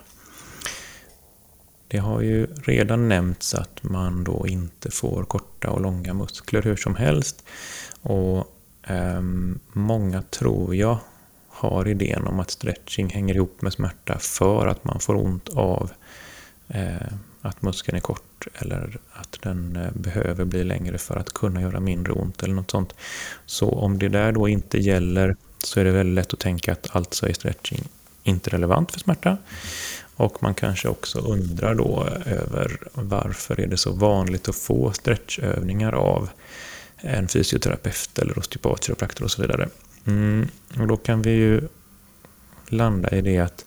Det har ju redan nämnts att man då inte får korta och långa muskler hur som helst. Och eh, många tror jag har idén om att stretching hänger ihop med smärta för att man får ont av eh, att muskeln är kort eller att den eh, behöver bli längre för att kunna göra mindre ont eller något sånt. Så om det där då inte gäller så är det väldigt lätt att tänka att alltså är stretching inte relevant för smärta. Och man kanske också undrar då över varför är det så vanligt att få stretchövningar av en fysioterapeut eller osteopat, kiropraktor och så vidare. Mm, och då kan vi ju landa i det att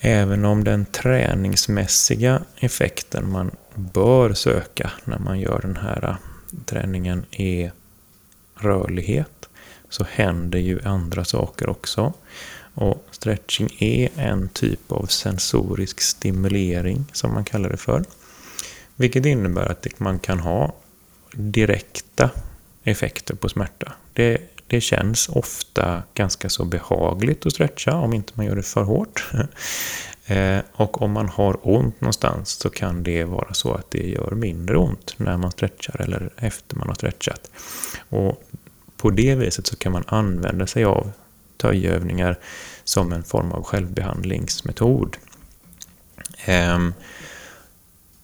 även om den träningsmässiga effekten man bör söka när man gör den här äh, träningen är rörlighet så händer ju andra saker också. Och stretching är en typ av sensorisk stimulering som man kallar det för. Vilket innebär att man kan ha direkta effekter på smärta. Det, det känns ofta ganska så behagligt att stretcha om inte man gör det för hårt. Eh, och om man har ont någonstans så kan det vara så att det gör mindre ont när man stretchar eller efter man har stretchat. Och på det viset så kan man använda sig av töjövningar som en form av självbehandlingsmetod. Ehm,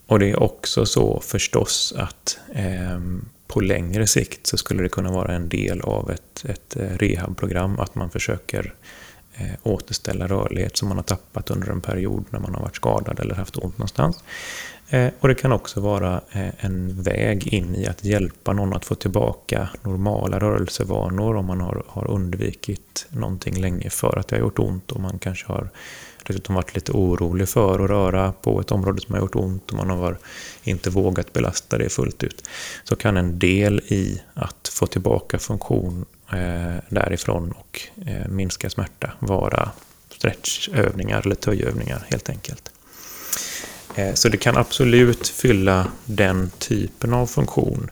och det är också så förstås att ehm, på längre sikt så skulle det kunna vara en del av ett, ett eh, rehabprogram att man försöker eh, återställa rörlighet som man har tappat under en period när man har varit skadad eller haft ont någonstans. Eh, och det kan också vara eh, en väg in i att hjälpa någon att få tillbaka normala rörelsevanor om man har, har undvikit någonting länge för att det har gjort ont och man kanske har dessutom varit lite orolig för att röra på ett område som har gjort ont och man har inte vågat belasta det fullt ut. Så kan en del i att få tillbaka funktion eh, därifrån och eh, minska smärta vara stretchövningar eller töjövningar helt enkelt. Eh, så det kan absolut fylla den typen av funktion.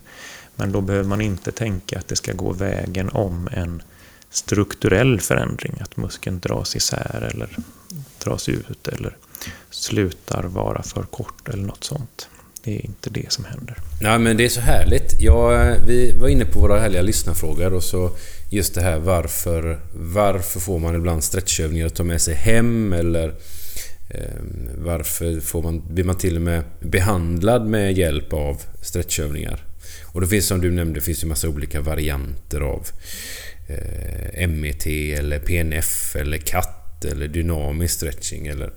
Men då behöver man inte tänka att det ska gå vägen om en strukturell förändring, att muskeln dras isär eller dras ut eller slutar vara för kort eller något sånt. Det är inte det som händer. Nej men det är så härligt. Ja, vi var inne på våra härliga lyssnarfrågor och så just det här varför, varför får man ibland stretchövningar att ta med sig hem eller eh, varför får man, blir man till och med behandlad med hjälp av stretchövningar? Och det finns som du nämnde, det finns ju massa olika varianter av eh, MET eller PNF eller CAT eller dynamisk stretching eller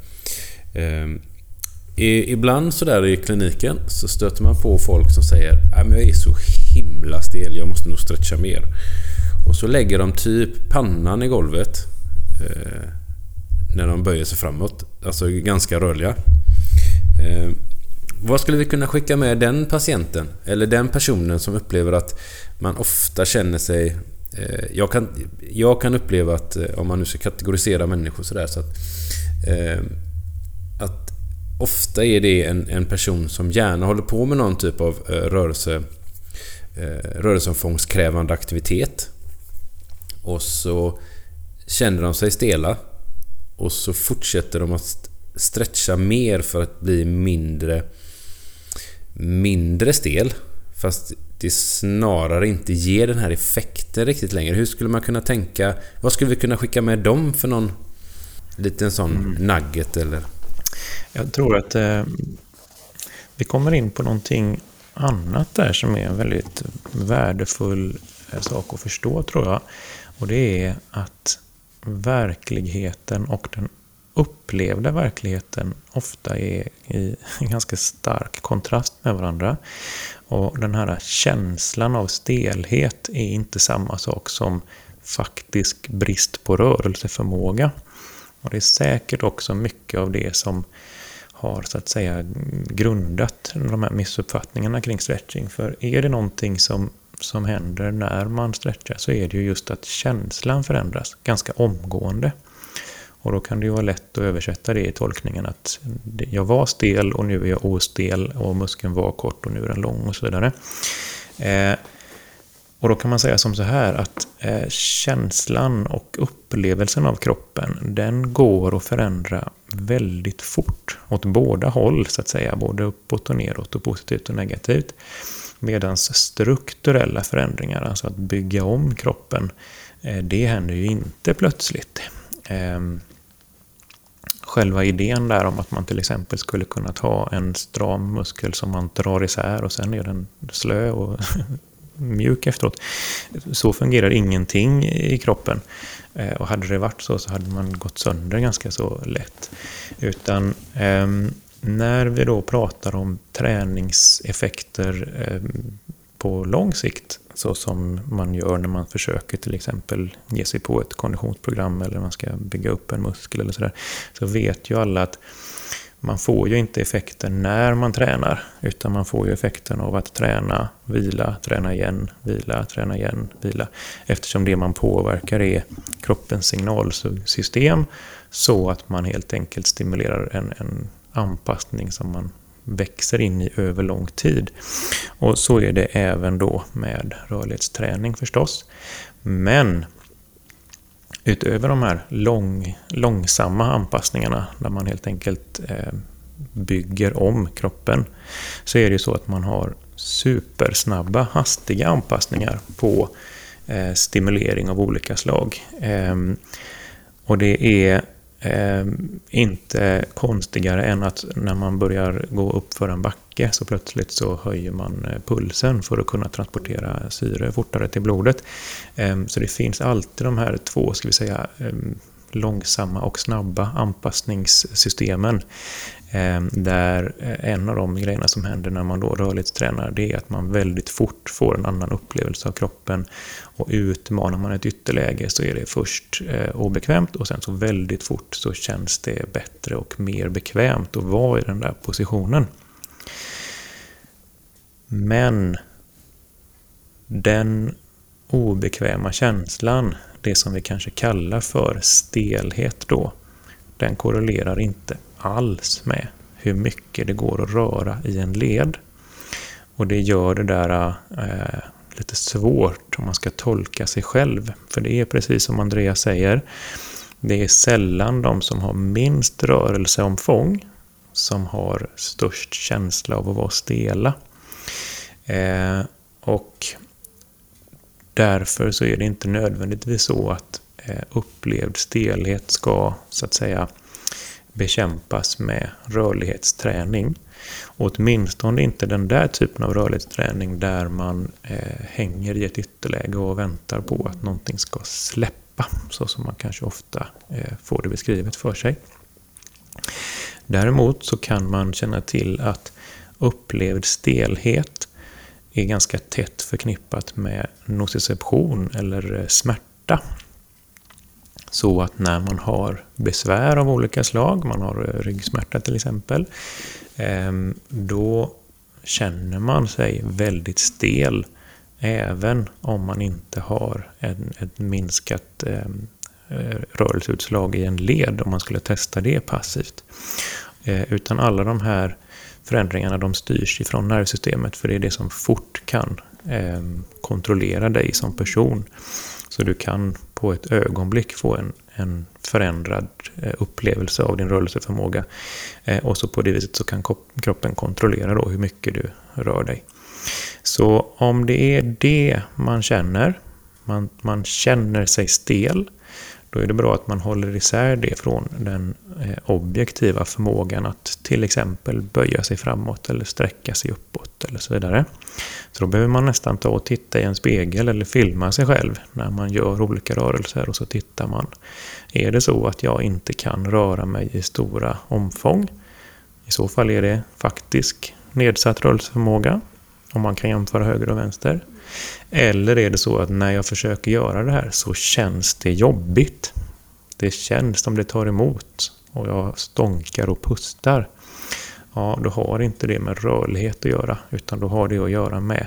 eh, Ibland sådär i kliniken så stöter man på folk som säger att jag är så himla stel, jag måste nog stretcha mer. Och så lägger de typ pannan i golvet eh, när de böjer sig framåt. Alltså ganska rörliga. Eh, vad skulle vi kunna skicka med den patienten? Eller den personen som upplever att man ofta känner sig Eh, jag kan, jag kan uppleva att, eh, om man nu ska kategorisera människor sådär, så att, eh, att ofta är det en, en person som gärna håller på med någon typ av rörelse, rörelseomfångskrävande aktivitet. Och så känner de sig stela. Och så fortsätter de att stretcha mer för att bli mindre mindre stel. Fast det snarare inte ger den här effekten riktigt längre. Hur skulle man kunna tänka? Vad skulle vi kunna skicka med dem för någon liten sån mm. nugget eller? Jag tror att eh, vi kommer in på någonting annat där som är en väldigt värdefull eh, sak att förstå tror jag. Och det är att verkligheten och den upplevda verkligheten ofta är i ganska stark kontrast med varandra. Och den här känslan av stelhet är inte samma sak som faktisk brist på rörelseförmåga. Och det är säkert också mycket av det som har så att säga grundat de här missuppfattningarna kring stretching. För är det någonting som, som händer när man stretchar så är det ju just att känslan förändras ganska omgående. Och då kan det ju vara lätt att översätta det i tolkningen att jag var stel och nu är jag ostel och muskeln var kort och nu är den lång och så vidare. Eh, och då kan man säga som så här att eh, känslan och upplevelsen av kroppen den går att förändra väldigt fort åt båda håll så att säga, både uppåt och neråt och positivt och negativt. Medan strukturella förändringar, alltså att bygga om kroppen, eh, det händer ju inte plötsligt. Eh, själva idén där om att man till exempel skulle kunna ta en stram muskel som man drar isär och sen är den slö och mjuk efteråt. Så fungerar ingenting i kroppen. Eh, och hade det varit så så hade man gått sönder ganska så lätt. Utan ehm, när vi då pratar om träningseffekter ehm, på lång sikt, så som man gör när man försöker till exempel ge sig på ett konditionsprogram eller man ska bygga upp en muskel eller sådär, så vet ju alla att man får ju inte effekten när man tränar, utan man får ju effekten av att träna, vila, träna igen, vila, träna igen, vila. Eftersom det man påverkar är kroppens signalsystem så att man helt enkelt stimulerar en, en anpassning som man växer in i över lång tid. Och så är det även då med rörlighetsträning förstås. Men utöver de här lång, långsamma anpassningarna där man helt enkelt eh, bygger om kroppen så är det ju så att man har supersnabba, hastiga anpassningar på eh, stimulering av olika slag. Eh, och det är eh, inte konstigare än att när man börjar gå upp för en backe så plötsligt så höjer man eh, pulsen för att kunna transportera syre fortare till blodet. Eh, så det finns alltid de här två, ska vi säga, eh, långsamma och snabba anpassningssystemen. Ehm, där eh, en av de grejerna som händer när man då rörlighetstränar det är att man väldigt fort får en annan upplevelse av kroppen. Och utmanar man ett ytterläge så är det först eh, obekvämt och sen så väldigt fort så känns det bättre och mer bekvämt att vara i den där positionen. Men den obekväma känslan, det som vi kanske kallar för stelhet då, den korrelerar inte alls med hur mycket det går att röra i en led. Och det gör det där eh, lite svårt om man ska tolka sig själv. För det är precis som Andreas säger, det är sällan de som har minst rörelseomfång som har störst känsla av att vara stela. Eh, och därför så är det inte nödvändigtvis så att eh, upplevd stelhet ska, så att säga, bekämpas med rörlighetsträning. Åtminstone inte den där typen av rörlighetsträning där man eh, hänger i ett ytterläge och väntar på att någonting ska släppa, så som man kanske ofta eh, får det beskrivet för sig. Däremot så kan man känna till att upplevd stelhet är ganska tätt förknippat med nociception eller eh, smärta. Så att när man har besvär av olika slag, man har eh, ryggsmärta till exempel, ehm, då känner man sig väldigt stel även om man inte har en, ett minskat ehm, eh, rörelseutslag i en led om man skulle testa det passivt. Eh, utan alla de här förändringarna de styrs ifrån nervsystemet för det är det som fort kan ehm, kontrollera dig som person. Så du kan på ett ögonblick få en, en förändrad eh, upplevelse av din rörelseförmåga. Eh, och så på det viset så kan kroppen kontrollera då hur mycket du rör dig. Så om det är det man känner, man, man känner sig stel, då är det bra att man håller isär det från den eh, objektiva förmågan att till exempel böja sig framåt eller sträcka sig uppåt eller så vidare. Så då behöver man nästan ta och titta i en spegel eller filma sig själv när man gör olika rörelser och så tittar man. Är det så att jag inte kan röra mig i stora omfång? I så fall är det faktisk nedsatt rörelseförmåga om man kan jämföra höger och vänster. Eller är det så att när jag försöker göra det här så känns det jobbigt. Det känns som det tar emot och jag stånkar och pustar. Ja, då har inte det med rörlighet att göra utan då har det att göra med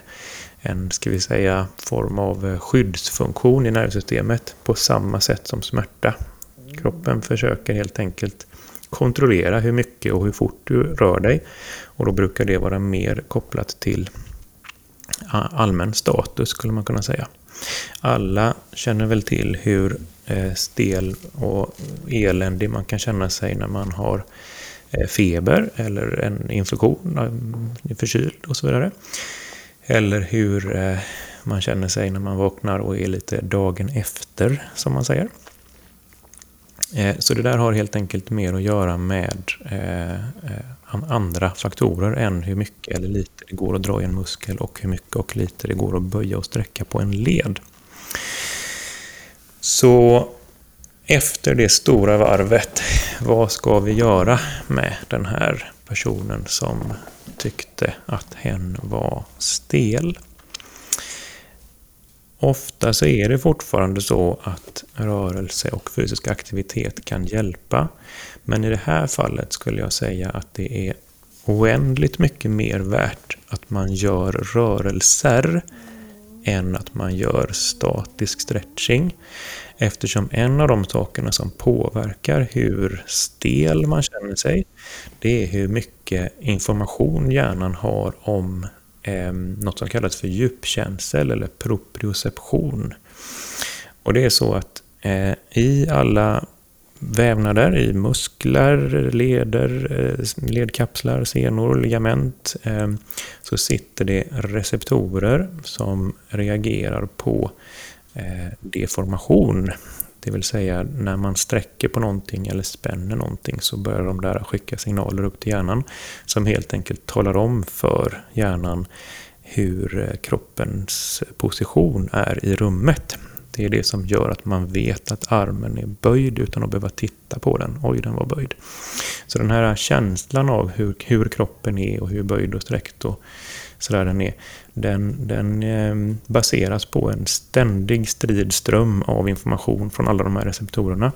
en, ska vi säga, form av skyddsfunktion i nervsystemet på samma sätt som smärta. Kroppen försöker helt enkelt kontrollera hur mycket och hur fort du rör dig och då brukar det vara mer kopplat till allmän status skulle man kunna säga. Alla känner väl till hur eh, stel och eländig man kan känna sig när man har eh, Eh, feber eller en infektion, eh, förkyld och så vidare. Eller hur eh, man känner sig när man vaknar och är lite dagen efter, som man säger. Så det där har helt enkelt mer att göra med andra faktorer än hur mycket eller lite det går att dra i en muskel och hur mycket och lite det går att böja och sträcka på en led. Så efter det stora varvet, vad ska vi göra med den här personen som tyckte att hen var stel? Ofta så är det fortfarande så att rörelse och fysisk aktivitet kan hjälpa. Men i det här fallet skulle jag säga att det är oändligt mycket mer värt att man gör rörelser än att man gör statisk stretching. Eftersom en av de sakerna som påverkar hur stel man känner sig, det är hur mycket information hjärnan har om eh, något som kallas för djupkänsel eller proprioception. Och det är så att eh, i alla vävnader, i muskler, leder, eh, ledkapslar, senor, ligament, eh, så sitter det receptorer som reagerar på eh, Eh, deformation. Det vill säga när man sträcker på någonting eller spänner någonting så börjar de där skicka signaler upp till hjärnan som helt enkelt talar om för hjärnan hur eh, kroppens position är i rummet. Det är det som gör att man vet att armen är böjd utan att behöva titta på den. Oj, den var böjd. Så den här känslan av hur, hur kroppen är och hur böjd och sträckt och sådär den är, den, den eh, baseras på en ständig stridström av information från alla de här receptorerna.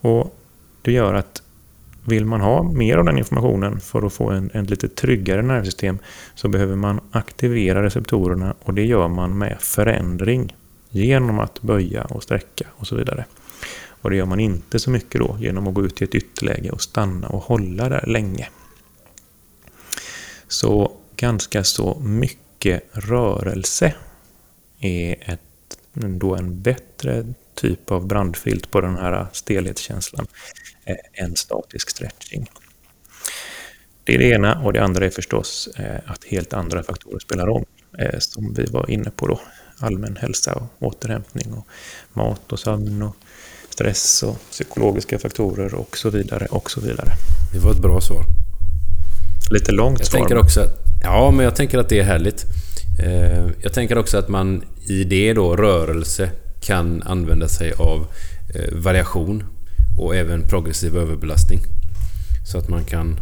Och det gör att vill man ha mer av den informationen för att få en, en lite tryggare nervsystem så behöver man aktivera receptorerna och det gör man med förändring genom att böja och sträcka och så vidare. Och det gör man inte så mycket då genom att gå ut i ett ytterläge och stanna och hålla där länge. Så ganska så mycket rörelse är ett, då en bättre typ av brandfilt på den här stelhetskänslan eh, än statisk stretching. Det är det ena och det andra är förstås eh, att helt andra faktorer spelar roll, eh, som vi var inne på då. Allmän hälsa och återhämtning och mat och sömn och stress och psykologiska faktorer och så vidare och så vidare. Det var ett bra svar. Lite långt jag svar. Tänker också, ja, men jag tänker att det är härligt. Eh, jag tänker också att man i det då, rörelse, kan använda sig av eh, variation och även progressiv överbelastning. Så att man kan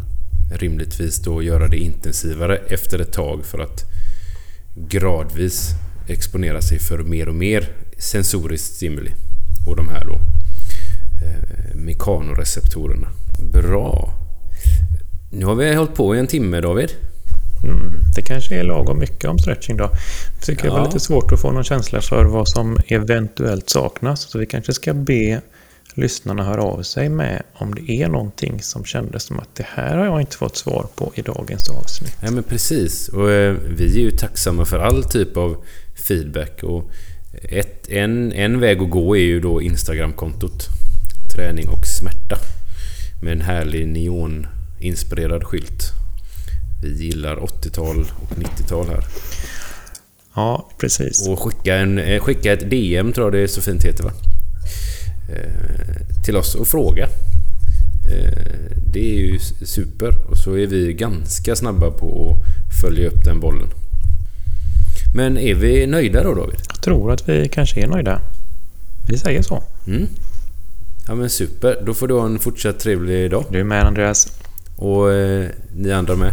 rimligtvis då göra det intensivare efter ett tag för att gradvis exponera sig för mer och mer sensoriskt stimuli. Och de här då eh, mekanoreceptorerna. Bra! Nu har vi hållit på i en timme David. Mm, det kanske är lagom mycket om stretching då. Jag tycker ja. det var lite svårt att få någon känsla för vad som eventuellt saknas. Så vi kanske ska be lyssnarna höra av sig med om det är någonting som kändes som att det här har jag inte fått svar på i dagens avsnitt. Ja men precis. Och eh, vi är ju tacksamma för all typ av feedback. Och ett, en, en väg att gå är ju då Instagramkontot. Träning och smärta. Med en härlig neoninspirerad skylt. Vi gillar 80-tal och 90-tal här. Ja, precis. Och skicka, en, eh, skicka ett DM tror jag det är så fint heter va? Eh, till oss och fråga. Eh, det är ju super. Och så är vi ganska snabba på att följa upp den bollen. Men är vi nöjda då David? Jag tror att vi kanske är nöjda. Vi säger så. Mm. Ja men super. Då får du ha en fortsatt trevlig dag. Du med Andreas. Och eh, ni andra med.